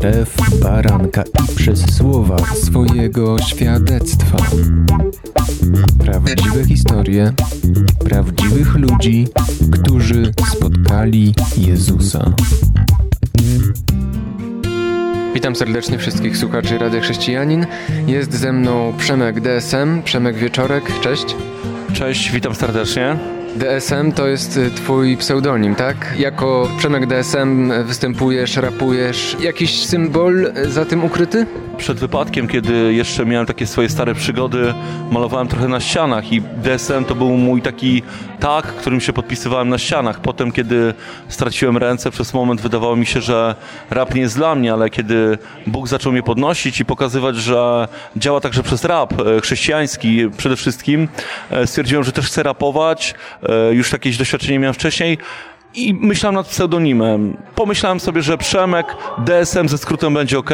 krew baranka i przez słowa swojego świadectwa. Prawdziwe historie prawdziwych ludzi, którzy spotkali Jezusa. Witam serdecznie wszystkich słuchaczy Rady Chrześcijanin. Jest ze mną Przemek DSM, Przemek Wieczorek. Cześć. Cześć, witam serdecznie. DSM to jest y, twój pseudonim, tak? Jako Przemek DSM występujesz, rapujesz. Jakiś symbol za tym ukryty? Przed wypadkiem, kiedy jeszcze miałem takie swoje stare przygody, malowałem trochę na ścianach i DSM to był mój taki tak, którym się podpisywałem na ścianach. Potem, kiedy straciłem ręce, przez moment wydawało mi się, że rap nie jest dla mnie, ale kiedy Bóg zaczął mnie podnosić i pokazywać, że działa także przez rap e, chrześcijański przede wszystkim, e, stwierdziłem, że też chcę rapować. E, już jakieś doświadczenie miałem wcześniej i myślałem nad pseudonimem. Pomyślałem sobie, że Przemek, DSM ze skrótem będzie ok.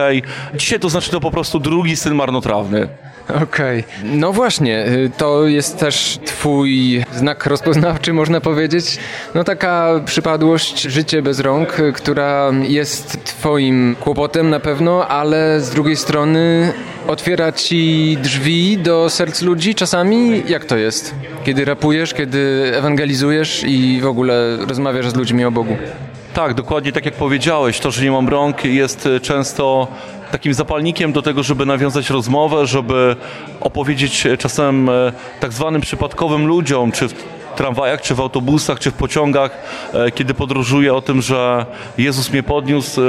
Dzisiaj to znaczy to po prostu drugi syn marnotrawny. Okej. Okay. No właśnie, y, to jest też twój znak rozpoznawczy, można powiedzieć. No taka przypadłość, życie bez rąk, y, która jest twoim kłopotem na pewno, ale z drugiej strony otwiera ci drzwi do serc ludzi czasami? Jak to jest? Kiedy rapujesz, kiedy ewangelizujesz i w ogóle rozmawiasz z ludźmi o Bogu? Tak, dokładnie tak jak powiedziałeś. To, że nie mam rąk jest y, często takim zapalnikiem do tego, żeby nawiązać rozmowę, żeby opowiedzieć e, czasem e, tak zwanym przypadkowym ludziom, czy tramwajach, czy w autobusach, czy w pociągach, e, kiedy podróżuję o tym, że Jezus mnie podniósł. E,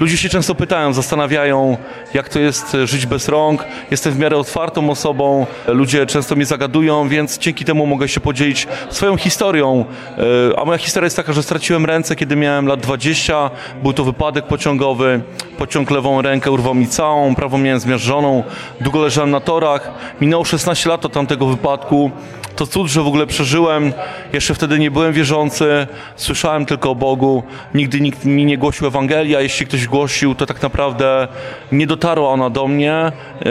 ludzie się często pytają, zastanawiają, jak to jest e, żyć bez rąk. Jestem w miarę otwartą osobą, ludzie często mnie zagadują, więc dzięki temu mogę się podzielić swoją historią. A moja historia jest taka, że straciłem ręce, kiedy miałem lat 20. Był to wypadek pociągowy. Pociąg lewą rękę urwał mi całą, prawą miałem zmiażdżoną. Długo leżałem na torach. Minęło 16 lat od tamtego wypadku. To cud, że w ogóle przeżyłem. Jeszcze wtedy nie byłem wierzący, słyszałem tylko o Bogu. Nigdy nikt mi nie głosił Ewangelii, a jeśli ktoś głosił, to tak naprawdę nie dotarła ona do mnie. Y,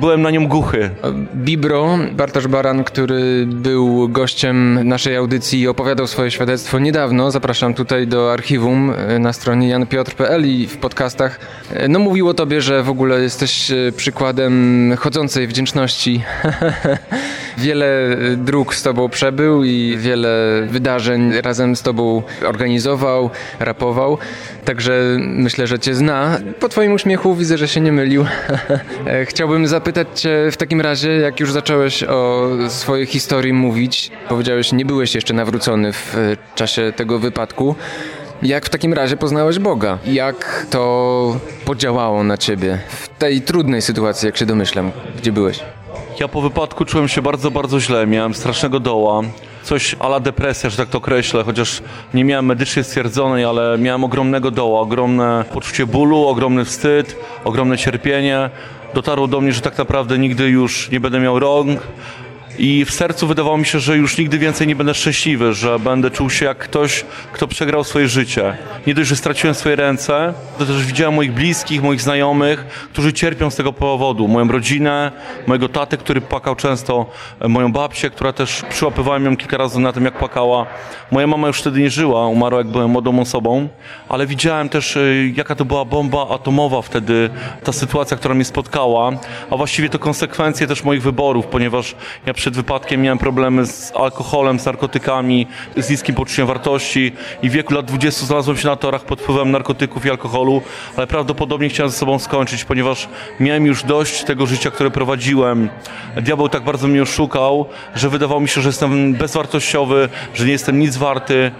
byłem na nią głuchy. Bibro, Bartosz Baran, który był gościem naszej audycji i opowiadał swoje świadectwo niedawno, zapraszam tutaj do archiwum y, na stronie janpiotr.pl i w podcastach. Y, no mówił o tobie, że w ogóle jesteś przykładem chodzącej wdzięczności. Wiele dróg z tobą przebył i wiele wydarzeń razem z tobą organizował, rapował. Także myślę, że cię zna. Po twoim uśmiechu widzę, że się nie mylił. Chciałbym zapytać cię w takim razie, jak już zacząłeś o swojej historii mówić, powiedziałeś, nie byłeś jeszcze nawrócony w czasie tego wypadku. Jak w takim razie poznałeś Boga? Jak to podziałało na ciebie w tej trudnej sytuacji, jak się domyślam, gdzie byłeś? Ja po wypadku czułem się bardzo, bardzo źle. Miałem strasznego doła. Coś ala depresja, że tak to określę, chociaż nie miałem medycznie stwierdzonej, ale miałem ogromnego doła, ogromne poczucie bólu, ogromny wstyd, ogromne cierpienie. Dotarło do mnie, że tak naprawdę nigdy już nie będę miał rąk, i w sercu wydawało mi się, że już nigdy więcej nie będę szczęśliwy, że będę czuł się jak ktoś, kto przegrał swoje życie. Nie dość, że straciłem swoje ręce, to też widziałem moich bliskich, moich znajomych, którzy cierpią z tego powodu. Moją rodzinę, mojego tatę, który płakał często, moją babcię, która też przyłapywałem ją kilka razy na tym, jak płakała. Moja mama już wtedy nie żyła, umarła jak byłem młodą osobą, ale widziałem też, y, jaka to była bomba atomowa wtedy, ta sytuacja, która mnie spotkała, a właściwie to konsekwencje też moich wyborów, ponieważ ja przed wypadkiem miałem problemy z alkoholem, z narkotykami, z niskim poczuciem wartości i w wieku lat 20 znalazłem się na torach pod wpływem narkotyków i alkoholu, ale prawdopodobnie chciałem ze sobą skończyć, ponieważ miałem już dość tego życia, które prowadziłem. Diabeł tak bardzo mnie oszukał, że wydawało mi się, że jestem bezwartościowy, że nie jestem nic warty.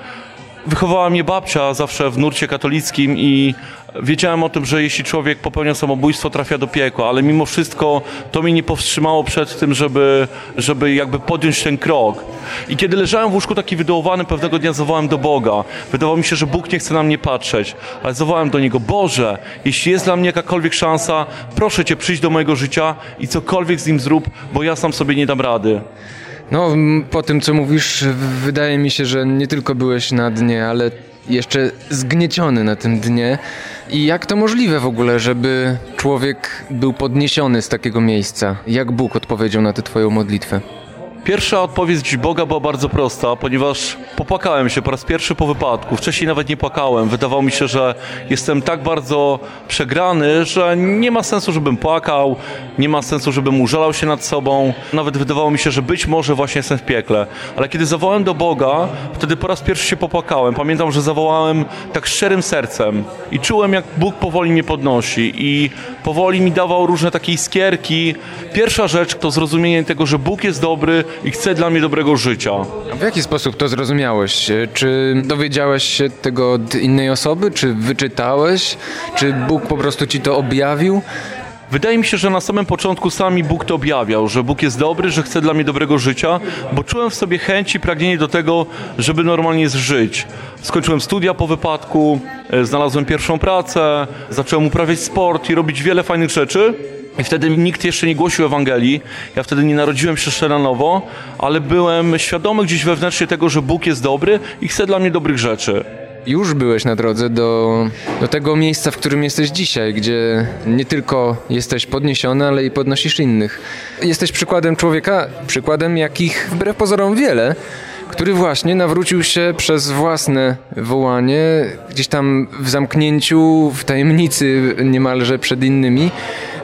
Wychowała mnie babcia zawsze w nurcie katolickim i wiedziałem o tym, że jeśli człowiek popełnia samobójstwo, trafia do piekła, ale mimo wszystko to mnie nie powstrzymało przed tym, żeby, żeby jakby podjąć ten krok. I kiedy leżałem w łóżku taki wydołowany, pewnego dnia zawołałem do Boga. Wydawało mi się, że Bóg nie chce na mnie patrzeć, ale zawołałem do Niego, Boże, jeśli jest dla mnie jakakolwiek szansa, proszę Cię przyjść do mojego życia i cokolwiek z nim zrób, bo ja sam sobie nie dam rady. No, po tym co mówisz, wydaje mi się, że nie tylko byłeś na dnie, ale jeszcze zgnieciony na tym dnie. I jak to możliwe w ogóle, żeby człowiek był podniesiony z takiego miejsca? Jak Bóg odpowiedział na tę Twoją modlitwę? Pierwsza odpowiedź Boga była bardzo prosta, ponieważ popłakałem się po raz pierwszy po wypadku. Wcześniej nawet nie płakałem. Wydawało mi się, że jestem tak bardzo przegrany, że nie ma sensu, żebym płakał, nie ma sensu, żebym użalał się nad sobą. Nawet wydawało mi się, że być może właśnie jestem w piekle. Ale kiedy zawołałem do Boga, wtedy po raz pierwszy się popłakałem. Pamiętam, że zawołałem tak szczerym sercem i czułem, jak Bóg powoli mnie podnosi i powoli mi dawał różne takie iskierki. Pierwsza rzecz to zrozumienie tego, że Bóg jest dobry i chce dla mnie dobrego życia. A w jaki sposób to zrozumiałeś? Czy dowiedziałeś się tego od innej osoby? Czy wyczytałeś? Czy Bóg po prostu ci to objawił? Wydaje mi się, że na samym początku sami Bóg to objawiał, że Bóg jest dobry, że chce dla mnie dobrego życia, bo czułem w sobie chęć i pragnienie do tego, żeby normalnie żyć. Skończyłem studia po wypadku, e, znalazłem pierwszą pracę, zacząłem uprawiać sport i robić wiele fajnych rzeczy. I wtedy nikt jeszcze nie głosił Ewangelii. Ja wtedy nie narodziłem się jeszcze na nowo, ale byłem świadomy gdzieś wewnętrznie tego, że Bóg jest dobry i chce dla mnie dobrych rzeczy. Już byłeś na drodze do, do tego miejsca, w którym jesteś dzisiaj, gdzie nie tylko jesteś podniesiony, ale i podnosisz innych. Jesteś przykładem człowieka, przykładem jakich wbrew pozorom wiele, który właśnie nawrócił się przez własne wołanie, gdzieś tam w zamknięciu, w tajemnicy niemalże przed innymi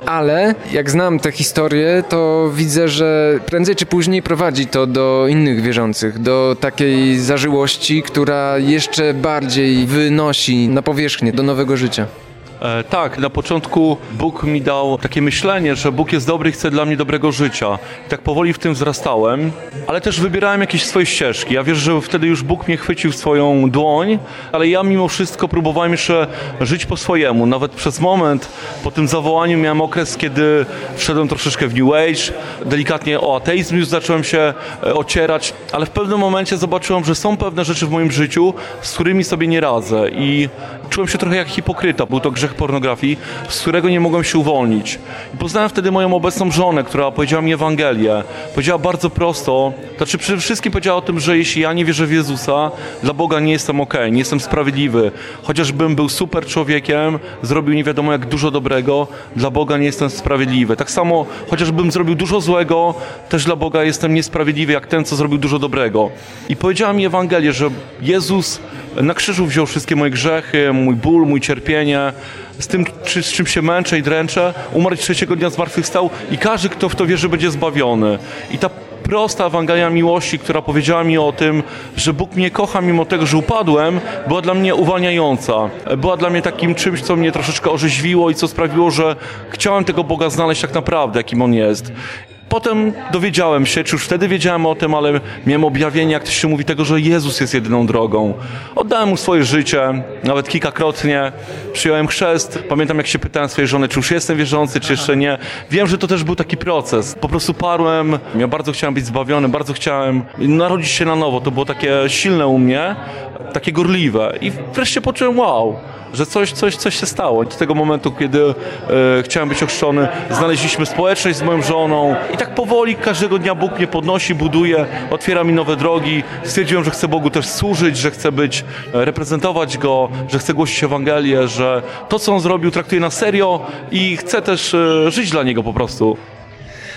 ale jak znam tę historię, to widzę, że prędzej czy później prowadzi to do innych wierzących, do takiej zażyłości, która jeszcze bardziej wynosi na powierzchnię do nowego życia. E, tak, na początku Bóg mi dał takie myślenie, że Bóg jest dobry i chce dla mnie dobrego życia. I tak powoli w tym wzrastałem, ale też wybierałem jakieś swoje ścieżki. Ja wierzę, że wtedy już Bóg mnie chwycił w swoją dłoń, ale ja mimo wszystko próbowałem jeszcze żyć po swojemu. Nawet przez moment po tym zawołaniu miałem okres, kiedy wszedłem troszeczkę w New Age, delikatnie o ateizm już zacząłem się e, ocierać, ale w pewnym momencie zobaczyłem, że są pewne rzeczy w moim życiu, z którymi sobie nie radzę i czułem się trochę jak hipokryta. Był to grzech pornografii, z którego nie mogłem się uwolnić. I poznałem wtedy moją obecną żonę, która powiedziała mi Ewangelię. Powiedziała bardzo prosto, znaczy przede wszystkim powiedziała o tym, że jeśli ja nie wierzę w Jezusa, dla Boga nie jestem ok, nie jestem sprawiedliwy. Chociażbym był super człowiekiem, zrobił nie wiadomo jak dużo dobrego, dla Boga nie jestem sprawiedliwy. Tak samo, chociażbym zrobił dużo złego, też dla Boga jestem niesprawiedliwy jak ten, co zrobił dużo dobrego. I powiedziała mi Ewangelię, że Jezus na krzyżu wziął wszystkie moje grzechy, mój ból, mój cierpienie, z tym, czy, z czym się męczę i dręczę, umarł trzeciego dnia zmartwychwstał i każdy, kto w to wierzy, będzie zbawiony. I ta prosta Ewangelia miłości, która powiedziała mi o tym, że Bóg mnie kocha mimo tego, że upadłem, była dla mnie uwalniająca. Była dla mnie takim czymś, co mnie troszeczkę orzeźwiło i co sprawiło, że chciałem tego Boga znaleźć tak naprawdę, jakim On jest. Potem dowiedziałem się, czy już wtedy wiedziałem o tym, ale miałem objawienie, jak to się mówi, tego, że Jezus jest jedyną drogą. Oddałem mu swoje życie, nawet kilkakrotnie. Przyjąłem chrzest. Pamiętam, jak się pytałem swojej żony, czy już jestem wierzący, czy jeszcze nie. Wiem, że to też był taki proces. Po prostu parłem. Ja bardzo chciałem być zbawiony, bardzo chciałem narodzić się na nowo. To było takie silne u mnie, takie gorliwe. I wreszcie poczułem, wow, że coś, coś, coś się stało. Od tego momentu, kiedy e, chciałem być ochrzczony, znaleźliśmy społeczność z moją żoną i tak powoli każdego dnia Bóg mnie podnosi, buduje, otwiera mi nowe drogi. Stwierdziłem, że chcę Bogu też służyć, że chcę być, e, reprezentować Go, że chcę głosić Ewangelię, że to, co On zrobił, traktuję na serio i chcę też e, żyć dla Niego po prostu.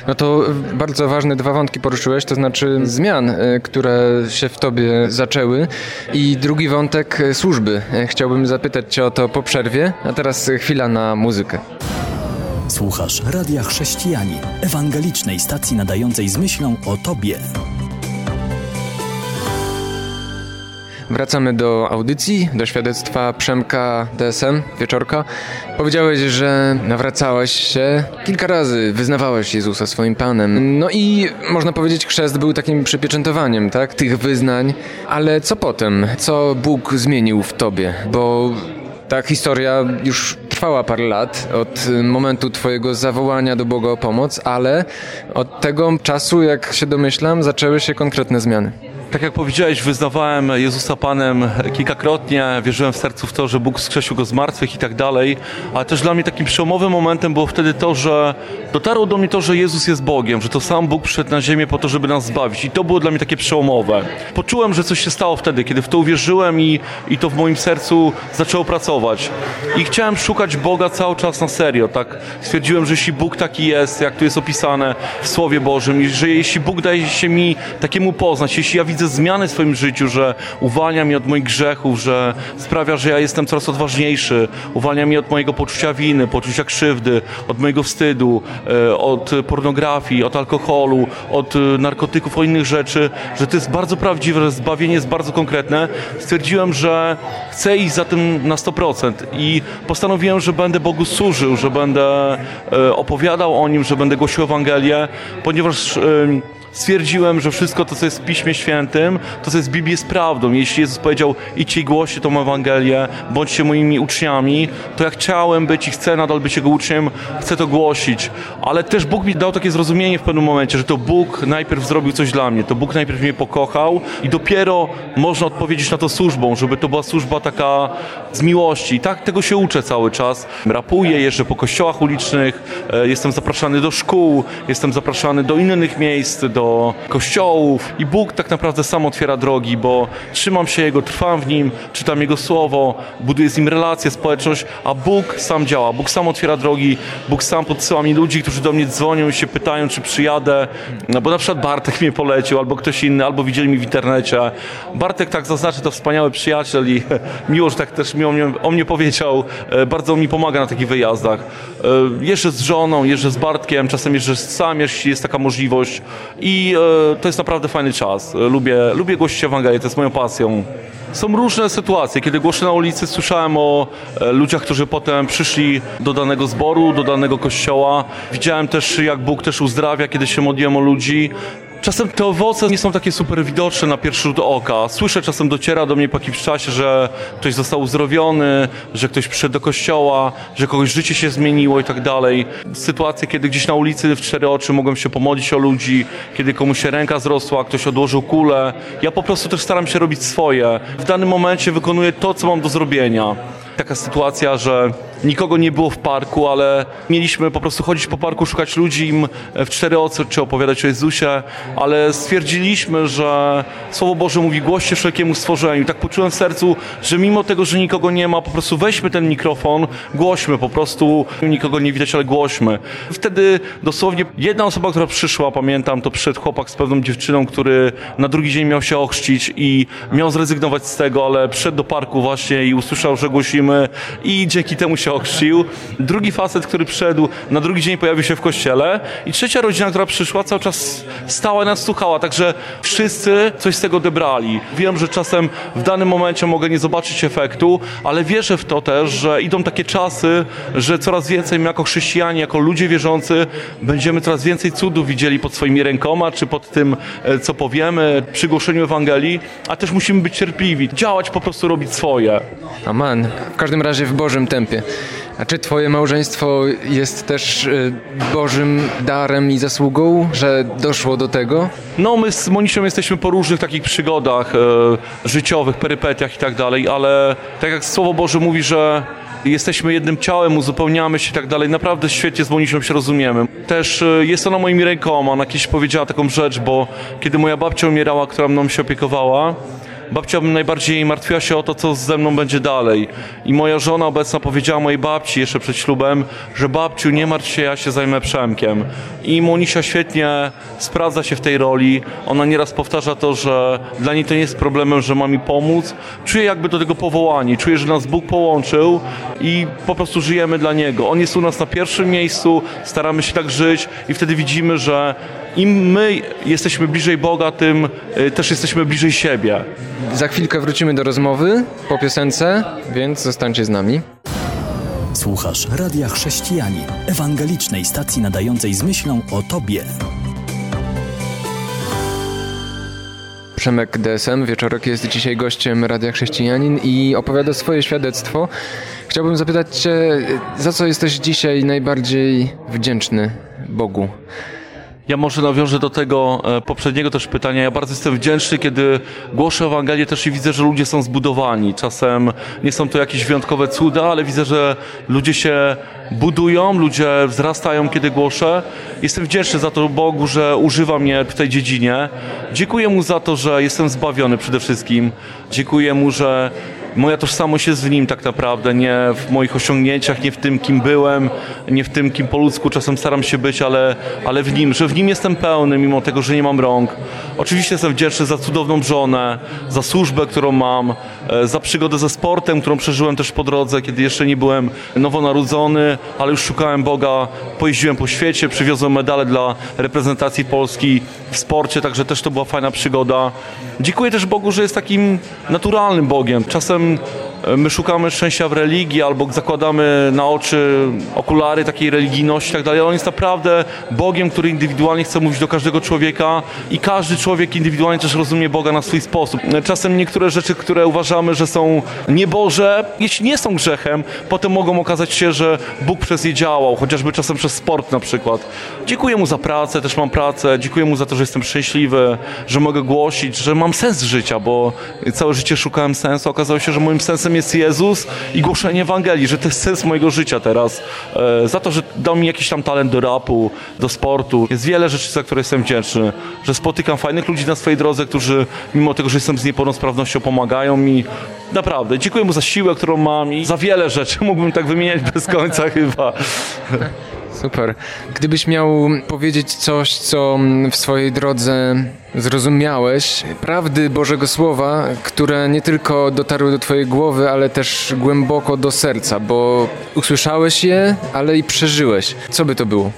No to bardzo ważne dwa wątki poruszyłeś, to znaczy zmian, e, które się w tobie zaczęły i drugi wątek e, służby. E, chciałbym zapytać cię o to po przerwie, a teraz chwila na muzykę. Słuchasz Radia Chrześcijani, ewangelicznej stacji nadającej z myślą o Tobie. Wracamy do audycji, do świadectwa Przemka DSM, Wieczorka. Powiedziałeś, że nawracałeś się kilka razy, wyznawałeś Jezusa swoim Panem. No i można powiedzieć, chrzest był takim przypieczętowaniem, tak, tych wyznań. Ale co potem? Co Bóg zmienił w tobie? Bo ta historia już trwała parę lat od momentu Twojego zawołania do Boga o pomoc, ale od tego czasu, jak się domyślam, zaczęły się konkretne zmiany. Tak jak powiedziałeś, wyznawałem Jezusa Panem kilkakrotnie, wierzyłem w sercu w to, że Bóg skrzesił go z martwych i tak dalej, ale też dla mnie takim przełomowym momentem było wtedy to, że dotarło do mnie to, że Jezus jest Bogiem, że to sam Bóg przyszedł na ziemię po to, żeby nas zbawić i to było dla mnie takie przełomowe. Poczułem, że coś się stało wtedy, kiedy w to uwierzyłem i, i to w moim sercu zaczęło pracować. I chciałem szukać Boga cały czas na serio, tak? Stwierdziłem, że jeśli Bóg taki jest, jak tu jest opisane w Słowie Bożym i że jeśli Bóg daje się mi takiemu poznać, jeśli ja widzę zmiany w swoim życiu, że uwalnia mnie od moich grzechów, że sprawia, że ja jestem coraz odważniejszy, uwalnia mnie od mojego poczucia winy, poczucia krzywdy, od mojego wstydu, e, od pornografii, od alkoholu, od e, narkotyków, od innych rzeczy, że to jest bardzo prawdziwe, że zbawienie jest bardzo konkretne, stwierdziłem, że chcę iść za tym na 100% i postanowiłem, że będę Bogu służył, że będę e, opowiadał o Nim, że będę głosił Ewangelię, ponieważ stwierdziłem, że wszystko to, co jest w Piśmie Świętym, to, co jest w Biblii, jest prawdą. Jeśli Jezus powiedział, idźcie i głoście tą Ewangelię, bądźcie moimi uczniami, to ja chciałem być i chcę nadal być Jego uczniem, chcę to głosić. Ale też Bóg mi dał takie zrozumienie w pewnym momencie, że to Bóg najpierw zrobił coś dla mnie, to Bóg najpierw mnie pokochał i dopiero można odpowiedzieć na to służbą, żeby to była służba taka z miłości. I tak tego się uczę cały czas. Rapuję, jeżdżę po kościołach ulicznych, e, jestem zapraszany do szkół, jestem zapraszany do innych miejsc, do do kościołów i Bóg tak naprawdę sam otwiera drogi, bo trzymam się Jego, trwam w Nim, czytam Jego Słowo, buduję z Nim relacje, społeczność, a Bóg sam działa, Bóg sam otwiera drogi, Bóg sam podsyła mi ludzi, którzy do mnie dzwonią i się pytają, czy przyjadę, no bo na przykład Bartek mnie polecił, albo ktoś inny, albo widzieli mi w internecie. Bartek, tak zaznaczy, to wspaniały przyjaciel i miło, że tak też mi o mnie, o mnie powiedział, e, bardzo mi pomaga na takich wyjazdach. E, jeżdżę z żoną, jeżdżę z Bartkiem, czasem jeżdżę sam, jeśli jest taka możliwość i i e, to jest naprawdę fajny czas. Lubię, lubię głosić Ewangelię, to jest moją pasją. Są różne sytuacje. Kiedy głoszę na ulicy, słyszałem o e, ludziach, którzy potem przyszli do danego zboru, do danego kościoła. Widziałem też, jak Bóg też uzdrawia, kiedy się modliłem o ludzi. Czasem te owoce nie są takie super widoczne na pierwszy rzut oka. Słyszę, czasem dociera do mnie po jakimś czasie, że ktoś został uzdrowiony, że ktoś przyszedł do kościoła, że kogoś życie się zmieniło i tak dalej. Sytuacje, kiedy gdzieś na ulicy w cztery oczy mogłem się pomodlić o ludzi, kiedy komuś się ręka zrosła, ktoś odłożył kulę. Ja po prostu też staram się robić swoje. W danym momencie wykonuję to, co mam do zrobienia. Taka sytuacja, że nikogo nie było w parku, ale mieliśmy po prostu chodzić po parku, szukać ludzi, im w cztery oczy, czy opowiadać o Jezusie, ale stwierdziliśmy, że Słowo Boże mówi głoście wszelkiemu stworzeniu. Tak poczułem w sercu, że mimo tego, że nikogo nie ma, po prostu weźmy ten mikrofon, głośmy, po prostu nikogo nie widać, ale głośmy. Wtedy dosłownie jedna osoba, która przyszła, pamiętam, to przyszedł chłopak z pewną dziewczyną, który na drugi dzień miał się ochrzcić i miał zrezygnować z tego, ale przyszedł do parku właśnie i usłyszał, że głosimy i dzięki temu się ochrzcił. Drugi facet, który przyszedł, na drugi dzień pojawił się w kościele i trzecia rodzina, która przyszła, cały czas stała i nas słuchała, także wszyscy coś z tego odebrali. Wiem, że czasem w danym momencie mogę nie zobaczyć efektu, ale wierzę w to też, że idą takie czasy, że coraz więcej my jako chrześcijanie, jako ludzie wierzący będziemy coraz więcej cudów widzieli pod swoimi rękoma, czy pod tym, e, co powiemy przy głoszeniu Ewangelii, a też musimy być cierpliwi, działać, po prostu robić swoje. Amen. W każdym razie w Bożym tempie. A czy twoje małżeństwo jest też y, Bożym darem i zasługą, że doszło do tego? No, my z Monisią jesteśmy po różnych takich przygodach e, życiowych, perypetiach i tak dalej, ale tak jak Słowo Boże mówi, że jesteśmy jednym ciałem, uzupełniamy się i tak dalej. Naprawdę świetnie z Monisią się rozumiemy. Też e, jest ona moimi rękoma. Ona kiedyś powiedziała taką rzecz, bo kiedy moja babcia umierała, która mną się opiekowała, babcia najbardziej martwiła się o to, co ze mną będzie dalej. I moja żona obecna powiedziała mojej babci jeszcze przed ślubem, że babciu, nie martw się, ja się zajmę Przemkiem. I Monisia świetnie sprawdza się w tej roli. Ona nieraz powtarza to, że dla niej to nie jest problemem, że ma mi pomóc. Czuję jakby do tego powołani. Czuję, że nas Bóg połączył i po prostu żyjemy dla Niego. On jest u nas na pierwszym miejscu, staramy się tak żyć i wtedy widzimy, że im my jesteśmy bliżej Boga, tym y, też jesteśmy bliżej siebie. Za chwilkę wrócimy do rozmowy po piosence, więc zostańcie z nami. Słuchasz Radia Chrześcijani, ewangelicznej stacji nadającej z myślą o Tobie. Przemek DSM, Wieczorek jest dzisiaj gościem Radia Chrześcijanin i opowiada swoje świadectwo. Chciałbym zapytać Cię, za co jesteś dzisiaj najbardziej wdzięczny Bogu? Ja może nawiążę do tego e, poprzedniego też pytania. Ja bardzo jestem wdzięczny, kiedy głoszę Ewangelię też i widzę, że ludzie są zbudowani. Czasem nie są to jakieś wyjątkowe cuda, ale widzę, że ludzie się budują, ludzie wzrastają, kiedy głoszę. Jestem wdzięczny za to Bogu, że używa mnie w tej dziedzinie. Dziękuję Mu za to, że jestem zbawiony przede wszystkim. Dziękuję Mu, że moja tożsamość jest w nim tak naprawdę, nie w moich osiągnięciach, nie w tym, kim byłem, nie w tym, kim po ludzku czasem staram się być, ale, ale w nim, że w nim jestem pełny, mimo tego, że nie mam rąk. Oczywiście jestem wdzięczny za cudowną żonę, za służbę, którą mam, e, za przygodę ze sportem, którą przeżyłem też po drodze, kiedy jeszcze nie byłem nowonarodzony, ale już szukałem Boga, pojeździłem po świecie, przywiozłem medale dla reprezentacji Polski w sporcie, także też to była fajna przygoda. Dziękuję też Bogu, że jest takim naturalnym Bogiem. Czasem e, my szukamy szczęścia w religii albo zakładamy na oczy okulary takiej religijności i tak dalej. On jest naprawdę Bogiem, który indywidualnie chce mówić do każdego człowieka i każdy człowiek indywidualnie też rozumie Boga na swój sposób. Czasem niektóre rzeczy, które uważamy, że są nieboże, jeśli nie są grzechem, potem mogą okazać się, że Bóg przez je działał, chociażby czasem przez sport na przykład. Dziękuję Mu za pracę, też mam pracę, dziękuję Mu za to, że jestem szczęśliwy, że mogę głosić, że mam sens życia, bo całe życie szukałem sensu, okazało się, że moim sensem jest Jezus i głoszenie Ewangelii, że to jest sens mojego życia teraz. E, za to, że dał mi jakiś tam talent do rapu, do sportu. Jest wiele rzeczy, za które jestem wdzięczny, że spotykam fajnych ludzi na swojej drodze, którzy mimo tego, że jestem z niepełnosprawnością, pomagają mi. Naprawdę, dziękuję mu za siłę, którą mam i za wiele rzeczy. Mógłbym tak wymieniać bez końca chyba. Super. Gdybyś miał powiedzieć coś, co w swojej drodze zrozumiałeś, prawdy Bożego Słowa, które nie tylko dotarły do Twojej głowy, ale też głęboko do serca, bo usłyszałeś je, ale i przeżyłeś. Co by to było?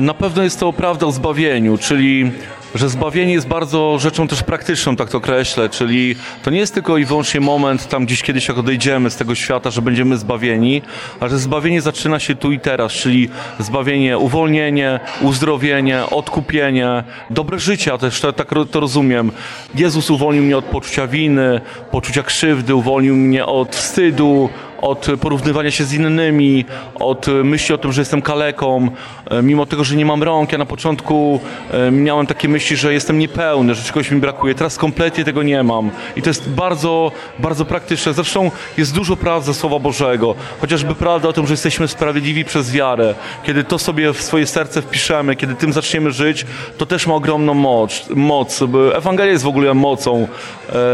Na pewno jest to prawda o zbawieniu, czyli że zbawienie jest bardzo rzeczą też praktyczną, tak to określę, czyli to nie jest tylko i wyłącznie moment tam gdzieś kiedyś jak odejdziemy z tego świata, że będziemy zbawieni, ale że zbawienie zaczyna się tu i teraz, czyli zbawienie, uwolnienie, uzdrowienie, odkupienie, dobre życie, też tak to rozumiem. Jezus uwolnił mnie od poczucia winy, poczucia krzywdy, uwolnił mnie od wstydu, od porównywania się z innymi, od myśli o tym, że jestem kaleką, e, mimo tego, że nie mam rąk. Ja na początku e, miałem takie myśli, że jestem niepełny, że czegoś mi brakuje. Teraz kompletnie tego nie mam. I to jest bardzo, bardzo praktyczne. Zresztą jest dużo praw ze Słowa Bożego. Chociażby prawda o tym, że jesteśmy sprawiedliwi przez wiarę. Kiedy to sobie w swoje serce wpiszemy, kiedy tym zaczniemy żyć, to też ma ogromną moc. moc. Ewangelia jest w ogóle mocą.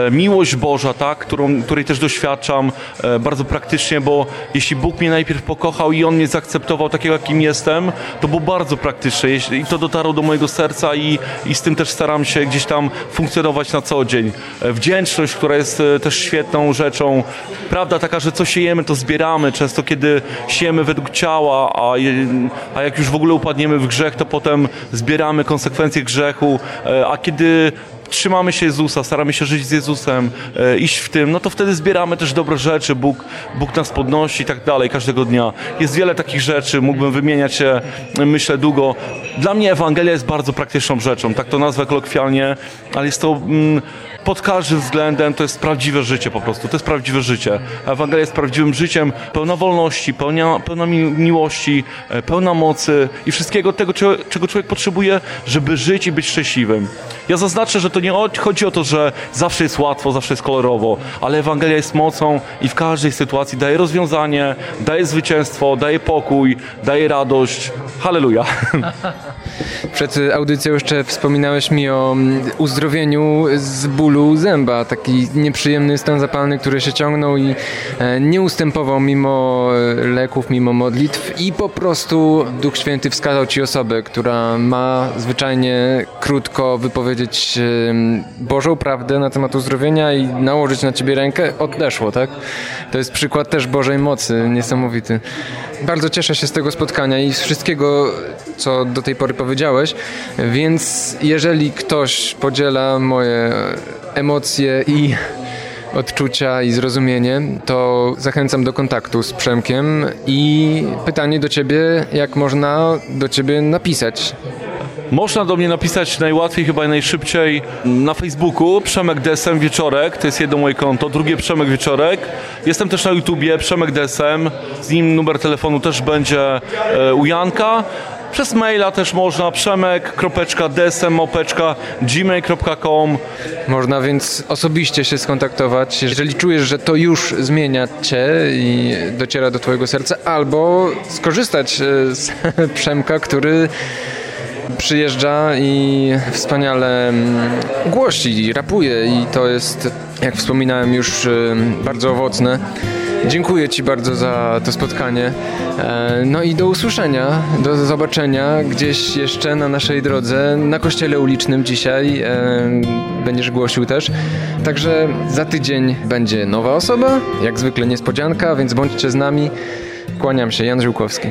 E, miłość Boża, tak, którą, której też doświadczam, bardzo praktyczna praktycznie, bo jeśli Bóg mnie najpierw pokochał i On mnie zaakceptował takiego, jakim jestem, to było bardzo praktyczne i to dotarło do mojego serca i, i z tym też staram się gdzieś tam funkcjonować na co dzień. E, wdzięczność, która jest e, też świetną rzeczą. Prawda taka, że co siejemy, to zbieramy. Często kiedy siejemy według ciała, a, a jak już w ogóle upadniemy w grzech, to potem zbieramy konsekwencje grzechu, e, a kiedy trzymamy się Jezusa, staramy się żyć z Jezusem, e, iść w tym, no to wtedy zbieramy też dobre rzeczy, Bóg, Bóg nas podnosi i tak dalej każdego dnia. Jest wiele takich rzeczy, mógłbym wymieniać się, myślę, długo. Dla mnie Ewangelia jest bardzo praktyczną rzeczą, tak to nazwę kolokwialnie, ale jest to... Mm, pod każdym względem to jest prawdziwe życie po prostu, to jest prawdziwe życie. Ewangelia jest prawdziwym życiem, pełna wolności, pełna, pełna miłości, e, pełna mocy i wszystkiego tego, czego człowiek potrzebuje, żeby żyć i być szczęśliwym. Ja zaznaczę, że to nie chodzi o to, że zawsze jest łatwo, zawsze jest kolorowo, ale Ewangelia jest mocą i w każdej sytuacji daje rozwiązanie, daje zwycięstwo, daje pokój, daje radość. Halleluja. Przed audycją jeszcze wspominałeś mi o mm, uzdrowieniu z bólu zęba, taki nieprzyjemny stan zapalny, który się ciągnął i e, nie ustępował mimo e, leków, mimo modlitw i po prostu Duch Święty wskazał ci osobę, która ma zwyczajnie krótko wypowiedzieć Bożą prawdę na temat uzdrowienia i nałożyć na ciebie rękę, odeszło, tak? To jest przykład też Bożej mocy, niesamowity. Bardzo cieszę się z tego spotkania i z wszystkiego, co do tej pory powiedziałeś, więc jeżeli ktoś podziela moje emocje i odczucia i zrozumienie, to zachęcam do kontaktu z Przemkiem i pytanie do Ciebie, jak można do Ciebie napisać. Można do mnie napisać najłatwiej, chyba najszybciej na Facebooku Przemek Desem Wieczorek, to jest jedno moje konto, drugie Przemek Wieczorek. Jestem też na YouTubie Przemek Desem, z nim numer telefonu też będzie e, u Janka. Przez maila też można, przemek.dsm.gmail.com Można więc osobiście się skontaktować, jeżeli czujesz, że to już zmienia cię i dociera do twojego serca, albo skorzystać e, z Przemka, który przyjeżdża i wspaniale mm, głosi, rapuje i to jest, jak wspominałem już, y, bardzo owocne. Dziękuję Ci bardzo za to spotkanie. E, No i do usłyszenia, do zobaczenia gdzieś jeszcze na naszej drodze, na kościele ulicznym dzisiaj. e, Będziesz głosił też. Także za tydzień będzie nowa osoba, jak zwykle niespodzianka, więc bądźcie z nami. Kłaniam się, Jan Żyłkowski.